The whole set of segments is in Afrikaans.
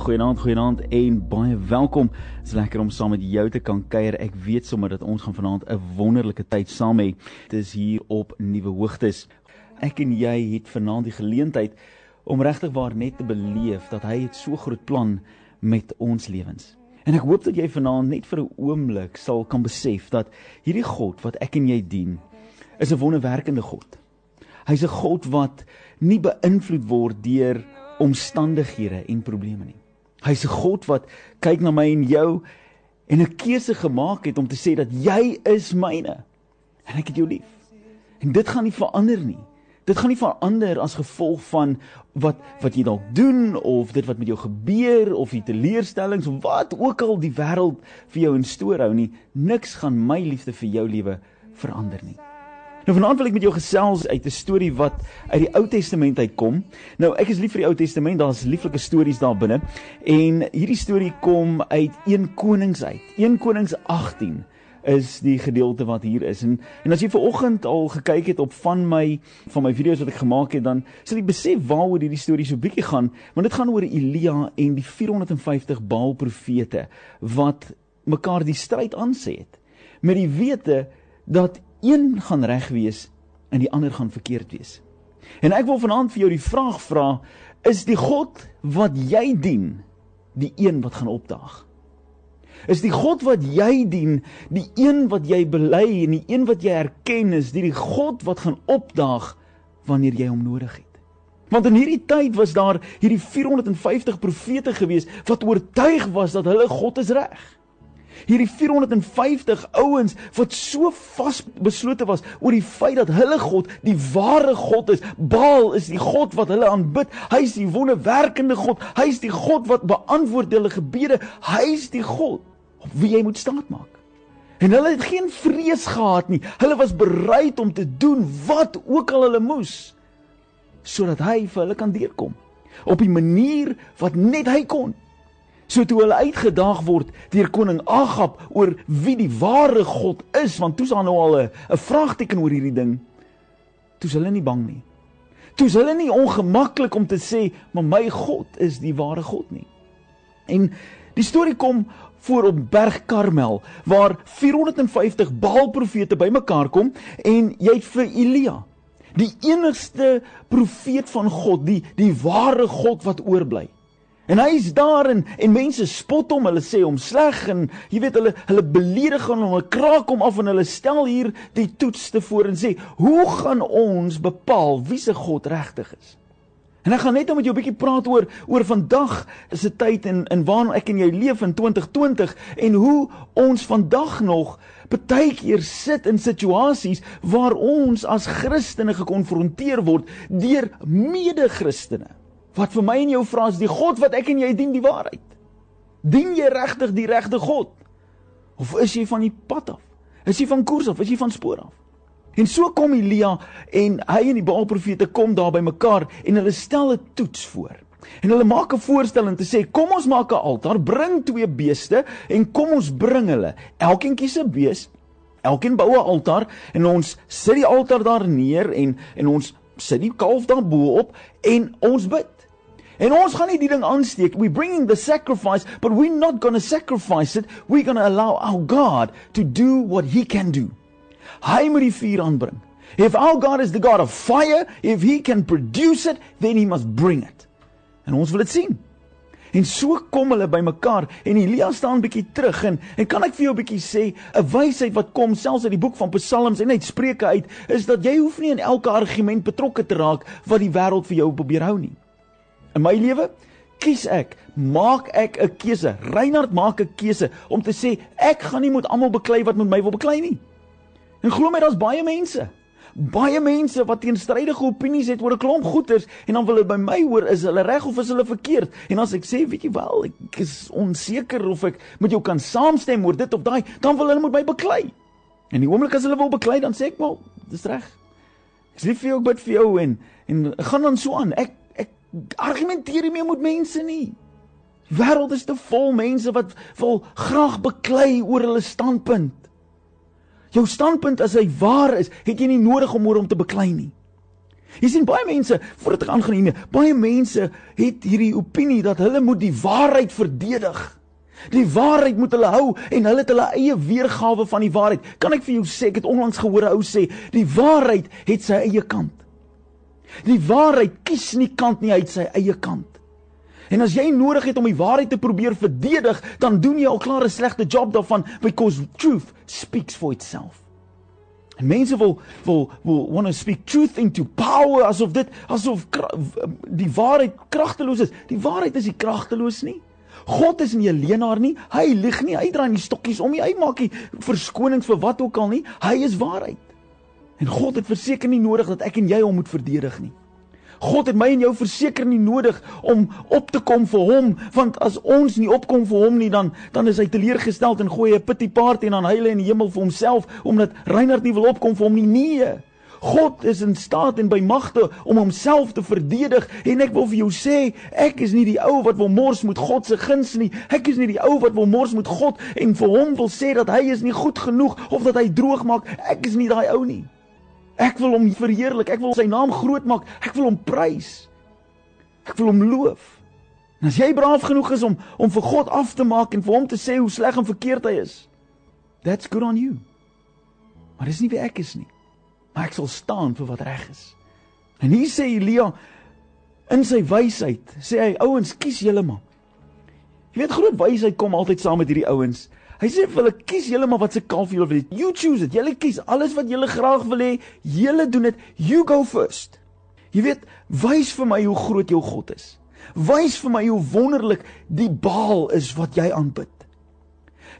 Goeienaand, goeienaand en baie welkom. Dit is lekker om saam met jou te kan kuier. Ek weet sommer dat ons gaan vanaand 'n wonderlike tyd saam hê. Dit is hier op Nuwe Hoogtes. Ek en jy het vanaand die geleentheid om regtig waar net te beleef dat hy het so groot plan met ons lewens. En ek hoop dat jy vanaand net vir 'n oomblik sal kan besef dat hierdie God wat ek en jy dien, is 'n wonderwerkende God. Hy's 'n God wat nie beïnvloed word deur omstandighede en probleme nie. Hy's 'n God wat kyk na my en jou en 'n keuse gemaak het om te sê dat jy is myne en ek het jou lief. En dit gaan nie verander nie. Dit gaan nie verander as gevolg van wat wat jy dalk doen of dit wat met jou gebeur of die teleurstellings of wat ook al die wêreld vir jou in stoor hou nie. Niks gaan my liefde vir jou lewe verander nie. Nou vanaand wil ek met jou gesels uit 'n storie wat uit die Ou Testament uitkom. Nou ek is lief vir die Ou Testament, daar's lieflike stories daar binne. En hierdie storie kom uit 1 Konings uit. 1 Konings 18 is die gedeelte wat hier is. En en as jy ver oggend al gekyk het op van my van my video's wat ek gemaak het, dan sal jy besef waaroor hierdie storie so bietjie gaan, want dit gaan oor Elia en die 450 Baal profete wat mekaar die stryd aansê het met die wete dat een gaan reg wees en die ander gaan verkeerd wees. En ek wil vanaand vir jou die vraag vra, is die God wat jy dien die een wat gaan opdaag? Is die God wat jy dien die een wat jy bely en die een wat jy erken is die, die God wat gaan opdaag wanneer jy hom nodig het? Want in hierdie tyd was daar hierdie 450 profete gewees wat oortuig was dat hulle God is reg hierdie 450 ouens wat so vasbeslote was oor die feit dat hulle God die ware God is. Baal is die God wat hulle aanbid. Hy is die wonderwerkende God. Hy is die God wat beantwoord hulle gebede. Hy is die God op wie jy moet staatmaak. En hulle het geen vrees gehad nie. Hulle was bereid om te doen wat ook al hulle moes sodat hy vir hulle kan deurkom op 'n manier wat net hy kon. So toe hulle uitgedaag word deur koning Agab oor wie die ware God is, want toe's daar nou al 'n vraagteken oor hierdie ding. Toe's hulle nie bang nie. Toe's hulle nie ongemaklik om te sê, "Maar my God is die ware God nie." En die storie kom voor op Berg Karmel waar 450 Baal-profete bymekaar kom en jy het vir Elia, die enigste profeet van God, die die ware God wat oorbly. En hy's daar en en mense spot hom, hulle sê hom sleg en jy weet hulle hulle beledig hom, hulle kraak hom af en hulle stel hier die toets te voor en sê, "Hoe gaan ons bepaal wie se God regtig is?" En ek gaan net nou met jou 'n bietjie praat oor oor vandag is 'n tyd en in waarin ek en jy leef in 2020 en hoe ons vandag nog baie keer sit in situasies waar ons as Christene gekonfronteer word deur mede-Christene wat vir my en jou vra is die God wat ek en jy dien die waarheid. Dien jy regtig die regte God? Of is jy van die pad af? Is jy van koers af? Is jy van spoor af? En so kom Elia en hy en die Baalprofete kom daar by mekaar en hulle stel 'n toets voor. En hulle maak 'n voorstel en te sê kom ons maak 'n altaar, bring twee beeste en kom ons bring hulle. Elkeen kies 'n bees. Elkeen bou 'n altaar en ons sit die altaar daar neer en en ons sit die kalf daar bo op en ons bid. En ons gaan nie die ding aansteek. We bringing the sacrifice, but we're not going to sacrifice it. We're going to allow our God to do what he can do. Hy moet die vuur aanbring. If our God is the God of fire, if he can produce it, then he must bring it. En ons wil dit sien. En so kom hulle bymekaar en Elia staan bietjie terug en en kan ek vir jou bietjie sê 'n wysheid wat kom selfs uit die boek van Psalms en uit Spreuke uit is dat jy hoef nie in elke argument betrokke te raak wat die wêreld vir jou probeer hou nie. In my lewe kies ek, maak ek 'n keuse. Reinhard maak 'n keuse om te sê ek gaan nie met almal beklei wat met my wil beklei nie. En glo my, daar's baie mense. Baie mense wat teenstrydige opinies het oor 'n klomp goeters en dan wil hulle by my hoor is hulle reg of is hulle verkeerd? En as ek sê, weet jy wel, ek is onseker of ek met jou kan saamstem oor dit of daai, dan wil hulle met my beklei. En die oomblik as hulle wil beklei, dan sê ek, "Wel, dis reg." Ek sê vir jou, ek bid vir jou en en gaan dan so aan. Ek argumenteer nie meer met mense nie. Wêreld is te vol mense wat wil graag beklei oor hulle standpunt. Jou standpunt as hy waar is, het jy nie nodig om oor hom te beklei nie. Jy sien baie mense, voordat ek aangaan hiermee, baie mense het hierdie opinie dat hulle moet die waarheid verdedig. Die waarheid moet hulle hou en hulle het hulle eie weergawe van die waarheid. Kan ek vir jou sê, ek het onlangs gehoor 'n ou sê, die waarheid het sy eie kant. Die waarheid kies nie kant nie, hy het sy eie kant. En as jy nodig het om die waarheid te probeer verdedig, dan doen jy al klaar 'n slegte job daarvan because truth speaks for itself. En mense wil wil wil want to speak truth into power asof dit asof die waarheid kragteloos is. Die waarheid is nie kragteloos nie. God is nie 'n leenaar nie. Hy lieg nie. Hy draai nie stokkies om nie. Hy maak nie verskonings vir wat ook al nie. Hy is waarheid. En God het verseker nie nodig dat ek en jy hom moet verdedig nie. God het my en jou verseker nie nodig om op te kom vir hom, want as ons nie opkom vir hom nie, dan dan is hy teleurgestel en gooi 'n pity party en dan huil hy in die hemel vir homself omdat Reinhard nie wil opkom vir hom nie. Nee. God is in staat en by magte om homself te verdedig en ek wil vir jou sê ek is nie die ou wat wil mors met God se guns nie ek is nie die ou wat wil mors met God en vir hom wil sê dat hy is nie goed genoeg of dat hy droog maak ek is nie daai ou nie Ek wil hom verheerlik. Ek wil sy naam groot maak. Ek wil hom prys. Ek wil hom loof. En as jy braaf genoeg is om om vir God af te maak en vir hom te sê hoe sleg en verkeerd hy is, that's good on you. Maar dis nie wie ek is nie. Maar ek sal staan vir wat reg is. En hier sê Elia in sy wysheid, sê hy ouens, kies julle maar. Jy weet groot wysheid kom altyd saam met hierdie ouens. Hy sê vir hulle kies julle maar wat se kalf julle wil hê. You choose it. Julle kies alles wat julle graag wil hê. Julle doen dit. You go first. Jy weet, wys vir my hoe groot jou God is. Wys vir my hoe wonderlik die Baal is wat jy aanbid.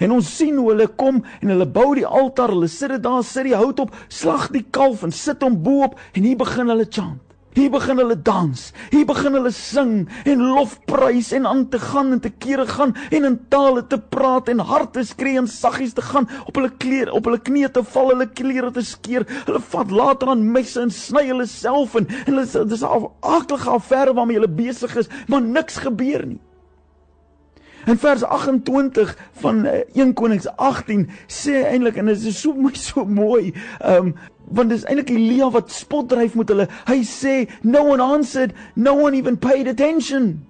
En ons sien hoe hulle kom en hulle bou die altaar, hulle sit dit daar, sit die hout op, slag die kalf en sit hom bo-op en hier begin hulle chant. Hier begin hulle dans. Hier begin hulle sing en lofprys en aan te gaan en te kere gaan en in tale te praat en harte skree en saggies te gaan op hulle klere op hulle knieë te val hulle klere te skeer. Hulle vat later aan messe en sny hulle self en, en hulle dis 'n aardige affære waarmee hulle besig is, maar niks gebeur nie. In vers 28 van 1 eh, Konings 18 sê eintlik en dit is so mooi so mooi. Ehm um, want dis eintlik Elia wat spot dryf met hulle. Hy sê no one answered, no one even paid attention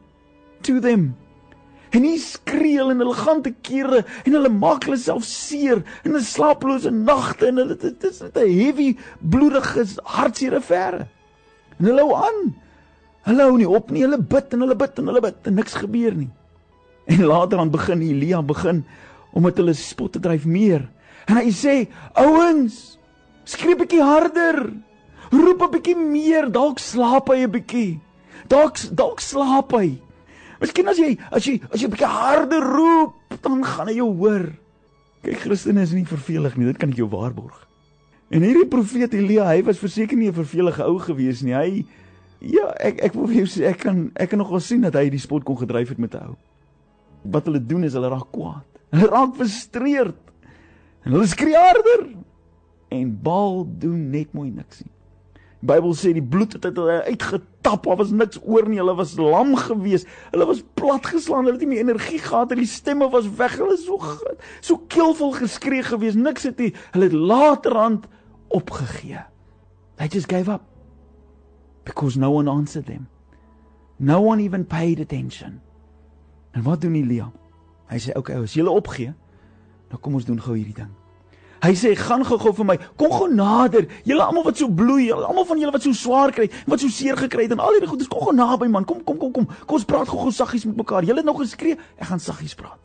to them. En hy skree en hulle gaan te kere en hulle maak hulle self seer in 'n slaaplose nagte en hulle dit is 'n heavy bloedige hartseer affære. En hulle hou aan. Hulle hou nie op nie. Hulle bid en hulle bid en hulle bid en niks gebeur nie. En later dan begin Elia begin om met hulle spot te dryf meer. En hy sê: "Ouens, skree 'n bietjie harder. Roep 'n bietjie meer. Dalk slaap hy 'n bietjie. Dalk dalk slaap hy. Miskien as jy as jy as jy 'n bietjie harder roep, dan gaan hy jou hoor." Kyk, Christene is nie vervelig nie. Dit kan ek jou waarborg. En hierdie profeet Elia, hy was verseker nie 'n vervelige ou gewees nie. Hy ja, ek ek wil vir jou sê ek kan ek kan nogal sien dat hy die spot kon gedryf het met ou wat hulle doen is hulle raak kwaad. Hulle raak frustreerd. En hulle skree harder. En Baal doen net mooi niks nie. Die Bybel sê die bloed het uit hulle uitgetap, daar was niks oor nie. Hulle was lam gewees. Hulle was platgeslaan. Hulle het nie meer energie gehad en die stemme was weg. Hulle so so keelvol geskree gewees. Niks het nie. Hulle het laterand opgegee. They just gave up because no one answered them. No one even paid attention. En wat doen Elia? Hy sê, "Oké, okay, as julle opgee, dan kom ons doen gou hierdie ding." Hy sê, "Gaan gou-gou vir my. Kom gou nader. Julle almal wat so bloei, almal van julle wat so swaar kry, wat so seer gekry het en al hierdie goedes, kom gou naby man. Kom, kom, kom, kom. Kom ons praat gou-gou saggies met mekaar. Julle het nou geskree, ek gaan saggies praat.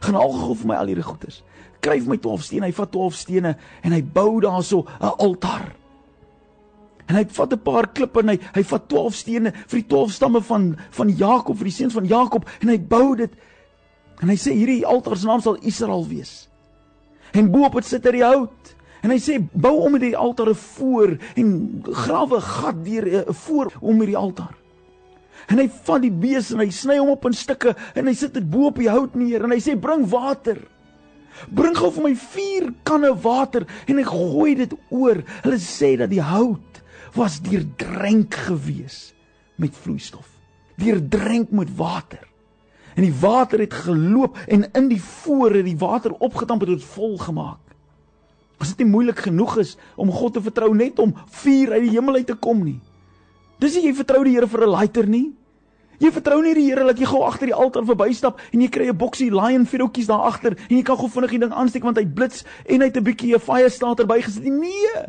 Gaan al gou vir my al hierdie goedes. Kryf my 12 stene. Hy vat 12 stene en hy bou daarso 'n altaar. En hy vat 'n paar klippe en hy hy vat 12 stene vir die 12 stamme van van Jakob vir die seuns van Jakob en hy bou dit. En hy sê hierdie altaar se naam sal Israel wees. En bo op dit sit hy die hout. En hy sê bou om met die altaar voor en grawe gat deur 'n voor om met die altaar. En hy vat die bees en hy sny hom op in stukke en hy sit dit bo op die hout neer en hy sê bring water. Bring gou vir my 4 kanne water en ek gooi dit oor. Hulle sê dat die hout was deurdrenk gewees met vloeistof. Deurdrenk met water. En die water het geloop en in die voor het die water opgetamp en dit vol gemaak. As dit nie moeilik genoeg is om God te vertrou net om vuur uit die hemel uit te kom nie. Dis nie jy vertrou die Here vir 'n lighter nie. Jy vertrou nie die Here dat jy gou agter die altaar verbystap en jy kry 'n boksie lion vuurtjies daar agter en jy kan gou vinnig die ding aansteek want hy blits en hy het 'n bietjie 'n fire starter bygesit. Nee.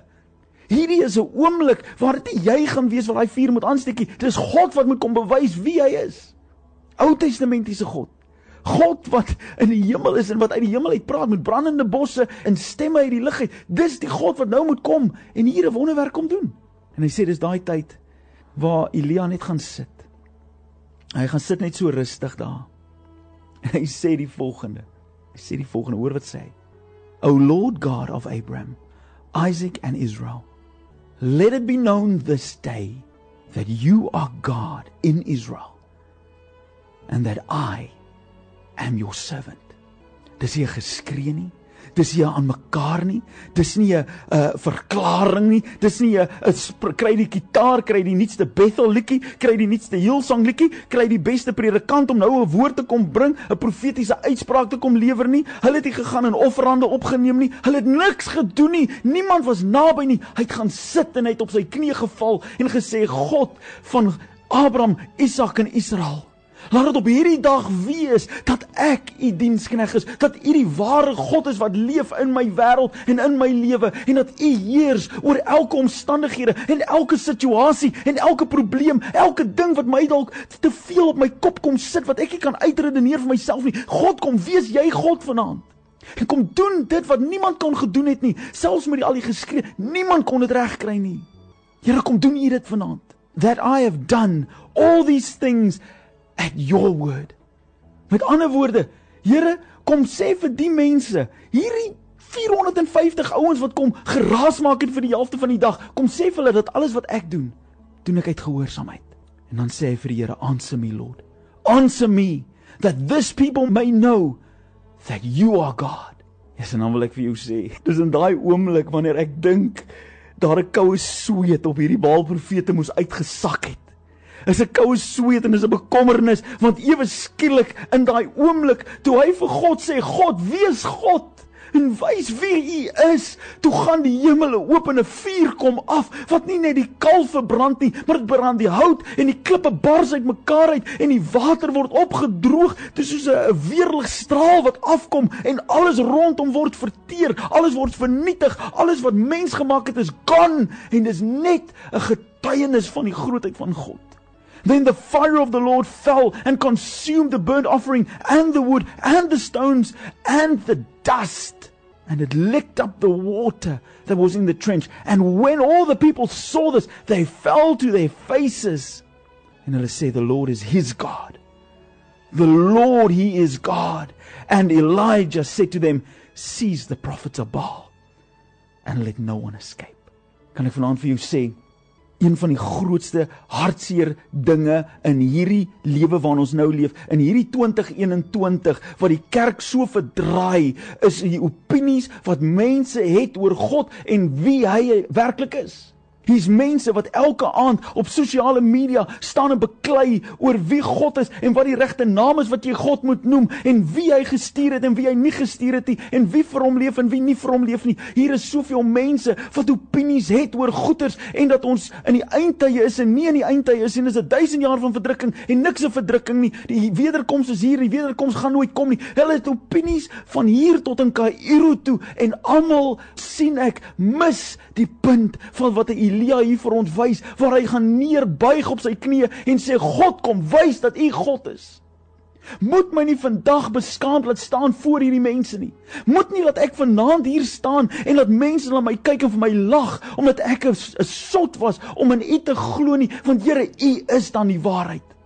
Hierdie is 'n oomblik waar dit nie jy gaan wees wat daai vuur moet aansteek nie. Dis God wat moet kom bewys wie hy is. Ou Testamentiese God. God wat in die hemel is en wat uit die hemel uit praat met brandende bosse en stemme uit die lug uit. Dis die God wat nou moet kom en hier 'n wonderwerk kom doen. En hy sê dis daai tyd waar Elia net gaan sit. Hy gaan sit net so rustig daar. En hy sê die volgende. Hy sê die volgende, hoor wat sê hy? O Lord God of Abraham, Isaac and Israel, let it be known this day that you are God in Israel and that I am your servant. Dis nie geskree nie. Dis nie aan mekaar nie. Dis nie 'n 'n verklaring nie. Dis nie 'n kry die kitaar, kry die nuutste Bethel liedjie, kry die nuutste Hillsong liedjie, kry die beste predikant om nou 'n woord te kom bring, 'n profetiese uitspraak te kom lewer nie. Hulle het nie gegaan en offerande opgeneem nie. Hulle het niks gedoen nie. Niemand was naby nie. Hy het gaan sit en hy het op sy knieë geval en gesê: "God van Abraham, Isak en Israel, Laat dit op hierdie dag wees dat ek u dienskneg is, dat u die ware God is wat leef in my wêreld en in my lewe en dat u heers oor elke omstandighede en elke situasie en elke probleem, elke ding wat my dalk te veel op my kop kom sit wat ek nie kan uitredeneer vir myself nie. God kom, wees jy God vanaand. En kom doen dit wat niemand kon gedoen het nie, selfs met die al die geskree, niemand kon dit regkry nie. Here kom doen u dit vanaand. That I have done all these things at your word. Met ander woorde, Here, kom sê vir die mense, hierdie 450 ouens wat kom geraas maak het vir die helfte van die dag, kom sê vir hulle dat alles wat ek doen, doen ek uit gehoorsaamheid. En dan sê hy vir die Here, answer me, Lord. Answer me that this people may know that you are God. Yes, en dan wil ek vir jou sê, dis in daai oomblik wanneer ek dink daar 'n koue sweet op hierdie Baalprofete moes uitgesak het is 'n koue sweet en is 'n bekommernis want ewe skielik in daai oomblik toe hy vir God sê God wees God en wys wie u is toe gaan die hemele oop en 'n vuur kom af wat nie net die kalf verbrand nie maar dit brand die hout en die klippe bars uitmekaar uit en die water word opgedroog. Dis soos 'n weerligstraal wat afkom en alles rondom word verteer alles word vernietig alles wat mens gemaak het is gone en dis net 'n getuienis van die grootheid van God Then the fire of the Lord fell and consumed the burnt offering and the wood and the stones and the dust. And it licked up the water that was in the trench. And when all the people saw this, they fell to their faces. And let us say, The Lord is his God. The Lord, he is God. And Elijah said to them, Seize the prophets of Baal and let no one escape. Kan ek vanaand vir jou sê, een van die grootste hartseer dinge in hierdie lewe waarin ons nou leef in hierdie 2021 wat die kerk so verdraai is die opinies wat mense het oor God en wie hy werklik is. Hier's mense wat elke aand op sosiale media staan en beklei oor wie God is en wat die regte naam is wat jy God moet noem en wie hy gestuur het en wie hy nie gestuur het nie en wie vir hom leef en wie nie vir hom leef nie. Hier is soveel mense wat opinies het oor goeters en dat ons in die eindtye is en nie in die eindtye is en dis 'n 1000 jaar van verdrukking en niks 'n verdrukking nie. Die wederkoms is hier, die wederkoms gaan nooit kom nie. Hulle het opinies van hier tot in Kaïro toe en almal sien ek mis die punt van wat 'n Elia hier vir ons wys waar hy gaan neerbuig op sy knieë en sê God kom wys dat u God is. Moet my nie vandag beskaamd laat staan voor hierdie mense nie. Moet nie dat ek vanaand hier staan en dat mense na my kyk en vir my lag omdat ek 'n sot was om in u te glo nie, want Here, u is dan die waarheid.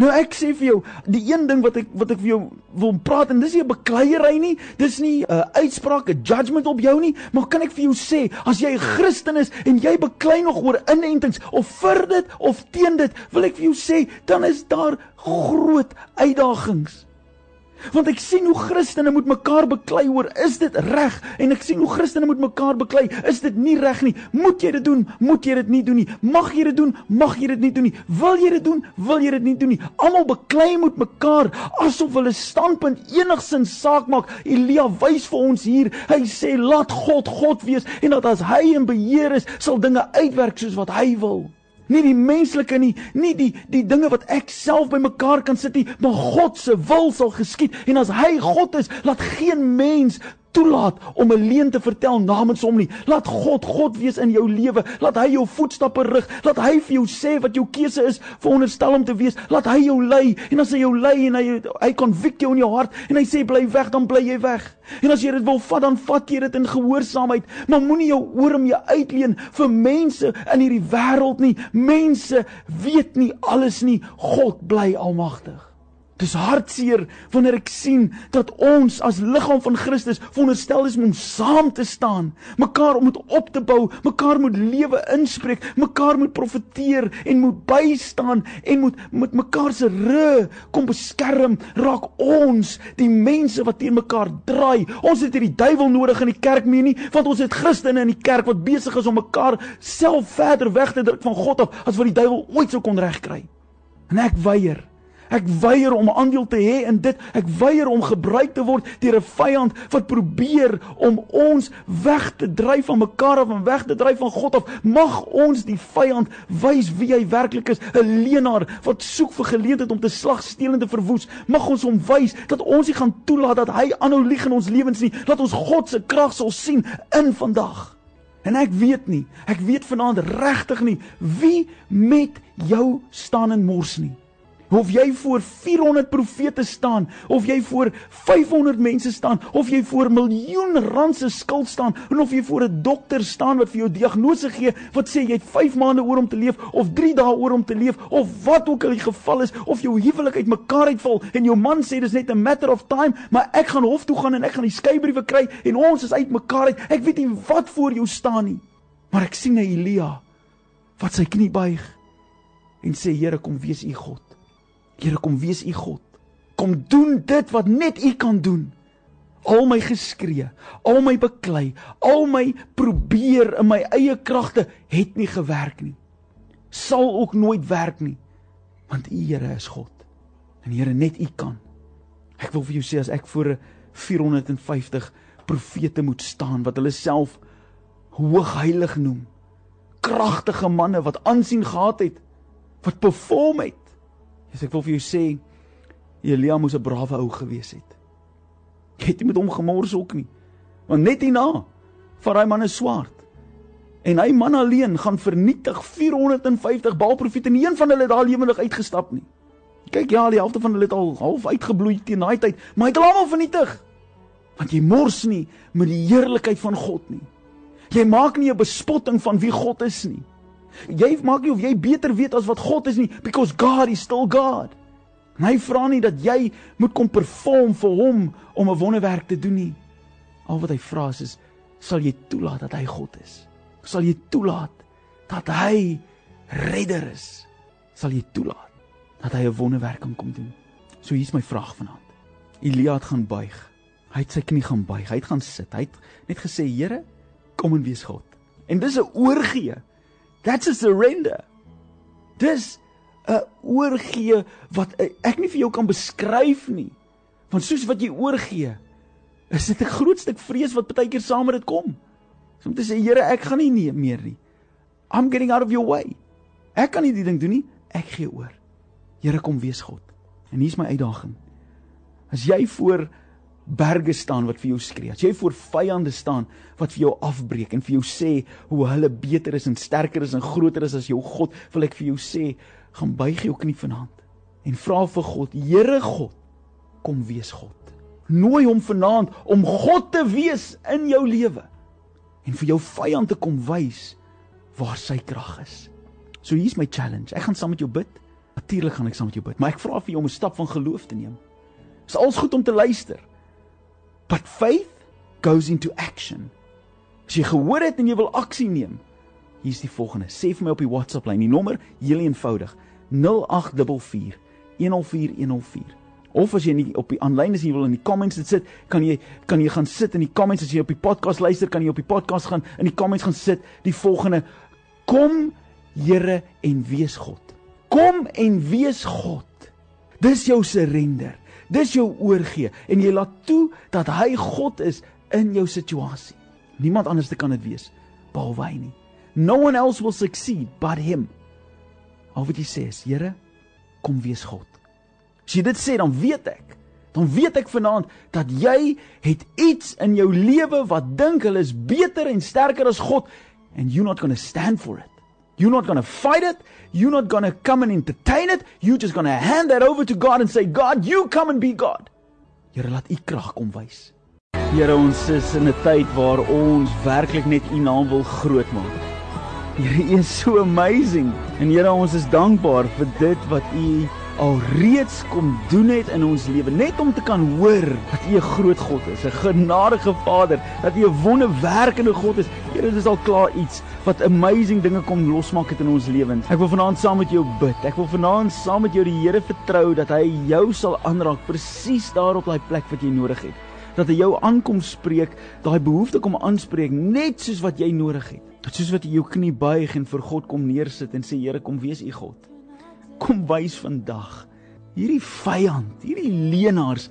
Nou ek sê vir jou, die een ding wat ek wat ek vir jou wil praat en dis nie 'n bekleierery nie, dis nie 'n uh, uitspraak, 'n judgement op jou nie, maar kan ek vir jou sê, as jy 'n Christen is en jy beklei nog oor inentings of vir dit of teen dit, wil ek vir jou sê, dan is daar groot uitdagings. Want ek sien hoe Christene moet mekaar beklei oor is dit reg? En ek sien hoe Christene moet mekaar beklei. Is dit nie reg nie? Moet jy dit doen? Moet jy dit nie doen nie? Mag jy dit doen? Mag jy dit nie doen nie? Wil jy dit doen? Wil jy dit nie doen nie? Almal beklei met mekaar asof hulle standpunt enigsins saak maak. Elia wys vir ons hier hy sê laat God God wees en dat as hy in beheer is sal dinge uitwerk soos wat hy wil Nie die menslike nie, nie die die dinge wat ek self bymekaar kan sit nie, maar God se wil sal geskied. En as hy God is, laat geen mens toelaat om 'n leuen te vertel namens hom nie. Laat God God wees in jou lewe. Laat hy jou voetstappe rig. Laat hy vir jou sê wat jou keuse is, veronderstel om te wees. Laat hy jou lei. En as hy jou lei en hy hy konvik jou in jou hart en hy sê bly weg, dan bly jy weg. En as jy dit wil vat, dan vat jy dit in gehoorsaamheid. Maar moenie jou oor om jou uitleen vir mense in hierdie wêreld nie. Mense weet nie alles nie. God bly almagtig. Dis hartseer wanneer ek sien dat ons as liggaam van Christus veronderstel is om saam te staan, mekaar moet op te bou, mekaar moet lewe inspreek, mekaar moet profeteer en moet bystaan en moet met mekaar se rug kom beskerm, raak ons die mense wat teen mekaar draai. Ons het hierdie duiwel nodig in die kerk meer nie, want ons het Christene in die kerk wat besig is om mekaar self verder weg te druk van God af as wat die duiwel ooit sou kon regkry. En ek weier Ek weier om aandeel te hê in dit. Ek weier om gebruik te word deur 'n vyand wat probeer om ons weg te dryf van mekaar af en weg te dryf van God af. Mag ons die vyand wys wie hy werklik is, 'n leenaar wat soek vir geleentheid om te slag, steel en te verwoes. Mag ons hom wys dat ons nie gaan toelaat dat hy aanhou lieg in ons lewens nie. Laat ons God se krag sal sien in vandag. En ek weet nie, ek weet vanaand regtig nie wie met jou staan en mors nie of jy voor 400 profete staan, of jy voor 500 mense staan, of jy voor miljoen rand se skuld staan, en of jy voor 'n dokter staan wat vir jou diagnose gee wat sê jy het 5 maande oor om te leef of 3 dae oor om te leef of wat ook al die geval is, of jou huwelik uitmekaar uitval en jou man sê dis net 'n matter of time, maar ek gaan hof toe gaan en ek gaan die skeybriewe kry en ons is uitmekaar uit. Ek weet nie wat voor jou staan nie. Maar ek sien 'n Elia wat sy knie buig en sê Here kom wees u God. Here kom wees u God. Kom doen dit wat net u kan doen. Al my geskree, al my beklei, al my probeer in my eie kragte het nie gewerk nie. Sal ook nooit werk nie. Want u Here is God. En Here net u kan. Ek wil vir jou sê as ek voor 450 profete moet staan wat hulle self hoogheilig noem, kragtige manne wat aansien gehad het, wat perform het, Jesus, ek wil vir jou sê Elia moes 'n brawe ou gewees het. Jy het nie met hom gemors ook nie. Want net hierna vat daai man 'n swaard. En hy man alleen gaan vernietig 450 Baal profete en een van hulle het daar lewendig uitgestap nie. Kyk ja, die helfte van hulle het al half uitgebloei teen daai tyd, maar hy het hulle almal vernietig. Want jy mors nie met die heerlikheid van God nie. Jy maak nie 'n bespotting van wie God is nie. Jy maak nie of jy beter weet as wat God is nie because God is still God. En hy vra nie dat jy moet kom perform vir hom om 'n wonderwerk te doen nie. Al wat hy vra is, is sal jy toelaat dat hy God is? Sal jy toelaat dat hy redder is? Sal jy toelaat dat hy 'n wonderwerk kan kom doen? So hier's my vraag vanaand. Elia het gaan buig. Hy het sy knie gaan buig. Hy het gaan sit. Hy het net gesê, Here, kom en wees God. En dis 'n oorgee That's a surrender. Dis 'n oorgee wat ek nie vir jou kan beskryf nie. Want soos wat jy oorgee, is dit 'n groot stuk vrees wat baie keer saam met dit kom. Om te sê Here, ek gaan nie nee meer nie. I'm getting out of your way. Ek kan nie die ding doen nie. Ek gee oor. Here kom wees God. En hier's my uitdaging. As jy voor berge staan wat vir jou skree. As jy voor vyande staan wat vir jou afbreek en vir jou sê hoe hulle beter is en sterker is en groter is as jou God, wil ek vir jou sê, gaan buig jou knie vanaand en vra vir God, Here God, kom wees God. Nooi hom vanaand om God te wees in jou lewe en vir jou vyand te kom wys waar sy krag is. So hier's my challenge. Ek gaan saam met jou bid. Natuurlik gaan ek saam met jou bid, maar ek vra vir jou om 'n stap van geloof te neem. Dit is als goed om te luister. But faith goes into action. As jy gehoor het en jy wil aksie neem, hier's die volgende. Sê vir my op die WhatsApp lyn, die nommer heel eenvoudig: 0844 104104. Of as jy nie op die aanlyn is en jy wil in die comments sit, kan jy kan jy gaan sit in die comments as jy op die podcast luister, kan jy op die podcast gaan in die comments gaan sit die volgende: Kom Here en wees God. Kom en wees God. Dis jou surrender. Dis jou oorgee en jy laat toe dat hy God is in jou situasie. Niemand anders kan dit wees behalwe hy nie. No one else will succeed but him. Al wat jy sê is, Here, kom wees God. As jy dit sê, dan weet ek, dan weet ek vanaand dat jy het iets in jou lewe wat dink hulle is beter en sterker as God and you're not going to stand for it. You're not going to fight it. You're not going to come and entertain it. You're just going to hand that over to God and say, God, you come and be God. Here, laat u krag kom wys. Here, ons is in 'n tyd waar ons werklik net u naam wil groot maak. Here, u is so amazing. En Here, ons is dankbaar vir dit wat u al reeds kom doen het in ons lewe net om te kan hoor dat U 'n groot God is, 'n genadige Vader, dat U 'n wonderwerkende God is. Here, dit is al klaar iets wat amazing dinge kom losmaak het in ons lewens. Ek wil vanaand saam met jou bid. Ek wil vanaand saam met jou die Here vertrou dat hy jou sal aanraak presies daar op daai plek wat jy nodig het. Dat hy jou aankom spreek, daai behoefte kom aanspreek net soos wat jy nodig het. Dit soos wat jy jou knie buig en vir God kom neersit en sê Here, kom wees U God kom wys vandag hierdie vyand, hierdie leenaars,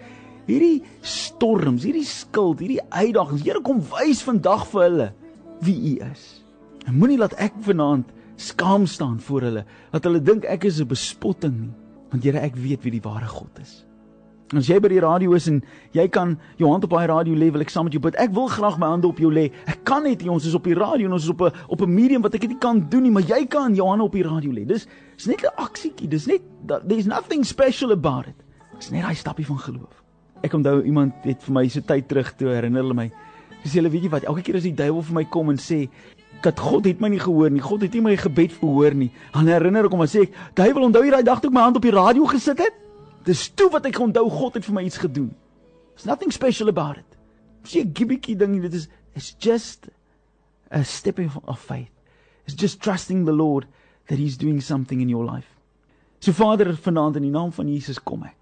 hierdie storms, hierdie skuld, hierdie uitdagings. Here kom wys vandag vir hulle wie U is. En moenie laat ek vanaand skaam staan voor hulle dat hulle dink ek is 'n bespotting nie, want Here ek weet wie die ware God is. As jy by die radio is en jy kan jou hand op daai radio lê, wil ek saam met jou bid. Ek wil graag my hande op jou lê. Ek kan net nie, ons is op die radio en ons is op 'n op 'n medium wat ek dit kan doen nie, maar jy kan jou hande op die radio lê. Dis is net 'n aksietjie. Dis net there's nothing special about it. Dis net 'n stapie van geloof. Ek onthou iemand het vir my so tyd terug toe herinner hulle my. Dis julle weet jy wat, elke keer as die duiwel vir my kom en sê dat God het my nie gehoor nie. God het nie my gebed verhoor nie. Dan herinner ek hom en sê ek, "Duiwel, onthou jy daai dag toe ek my hand op die radio gesit het?" Dis toe wat ek onthou God het vir my iets gedoen. There's nothing special about it. Dis 'n gimmickie ding, dit is it's just a step of faith. It's just trusting the Lord that he's doing something in your life. So Vader, vanaand in die naam van Jesus kom ek.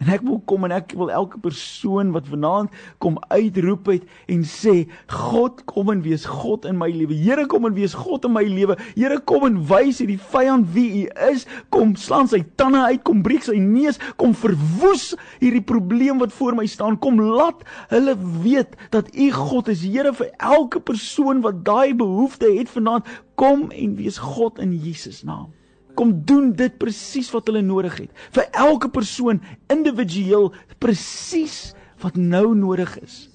En ek wil kom en ek wil elke persoon wat vanaand kom uitroep het en sê God kom en wees God in my lewe. Here kom en wees God in my lewe. Here kom en wys hierdie vyand wie U is. Kom slaan sy tande uit, kom breek sy neus, kom verwoes hierdie probleem wat voor my staan. Kom laat hulle weet dat U God is. Here vir elke persoon wat daai behoefte het vanaand, kom en wees God in Jesus naam kom doen dit presies wat hulle nodig het. Vir elke persoon individueel presies wat nou nodig is.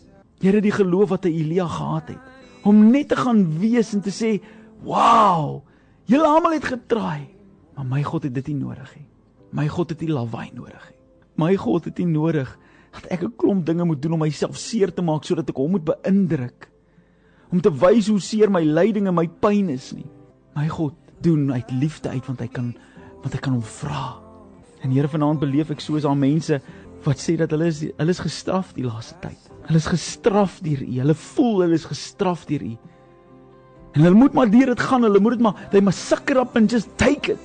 Here die geloof wat Elia gehad het om net te gaan wees en te sê, "Wow, julle almal het getraai, maar my God het dit nie nodig nie. My God het nie lawaai nodig nie. My God het nie nodig dat ek 'n klomp dinge moet doen om myself seer te maak sodat ek hom moet beïndruk om te wys hoe seer my lyding en my pyn is nie. My God doen uit liefde uit want hy kan want hy kan hom vra. En Here vanaand beleef ek soos daar mense wat sê dat hulle is hulle is gestraf die laaste tyd. Hulle is gestraf deur U. Hulle voel hulle is gestraf deur U. En hulle moet maar deur dit gaan. Hulle moet dit maar they must suck it up and just take it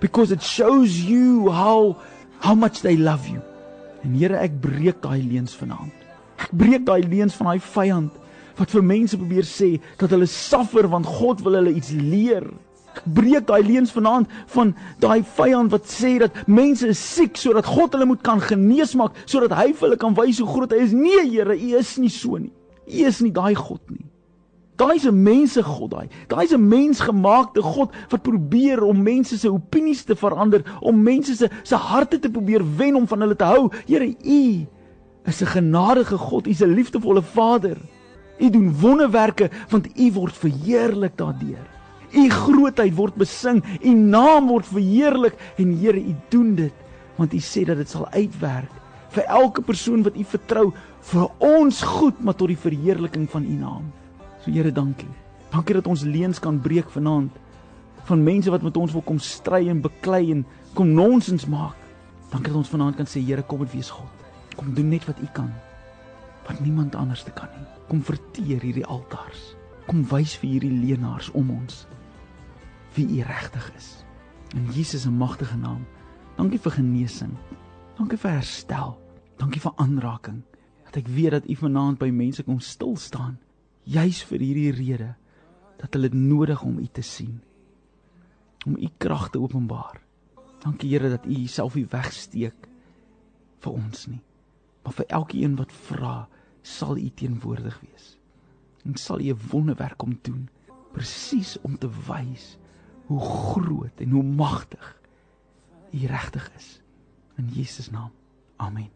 because it shows you how how much they love you. En Here, ek breek daai leuns vanaand. Ek breek daai leuns van daai vyand wat vir mense probeer sê dat hulle suffer want God wil hulle iets leer breek daai leuns vanaand van daai vyand wat sê dat mense is siek sodat God hulle moet kan genees maak sodat hy vir hulle kan wys hoe groot hy is. Nee Here, U is nie so nie. U is nie daai God nie. Daai is 'n mense God daai. Daai is 'n mensgemaakte God wat probeer om mense se opinies te verander, om mense se se harte te probeer wen om van hulle te hou. Here, U is 'n genadige God. U is 'n liefdevolle Vader. U doen wonderwerke want U word verheerlik daardeur. U grootheid word besing, U naam word verheerlik en Here, U doen dit want U sê dat dit sal uitwerk vir elke persoon wat U vertrou vir ons goed, maar tot die verheerliking van U naam. So Here, dankie. Dankie dat ons leuns kan breek vanaand van mense wat met ons wil kom stry en beklei en kom nonsens maak. Dankie dat ons vanaand kan sê Here, kom en wees God. Kom doen net wat U kan. Wat niemand anders te kan nie. Kom verteer hierdie altaars. Kom wys vir hierdie leenaars om ons wie U regtig is. In Jesus se magtige naam. Dankie vir genesing. Dankie vir herstel. Dankie vir aanraking. Dat ek weet dat U vanaand by mense kom stil staan juis vir hierdie rede dat hulle nodig om U te sien. Om U krag te openbaar. Dankie Here dat U Uself nie wegsteek vir ons nie. Maar vir elkeen wat vra, sal U teenwoordig wees. En sal U 'n wonderwerk kom doen presies om te wys hoe groot en hoe magtig U regtig is. In Jesus naam. Amen.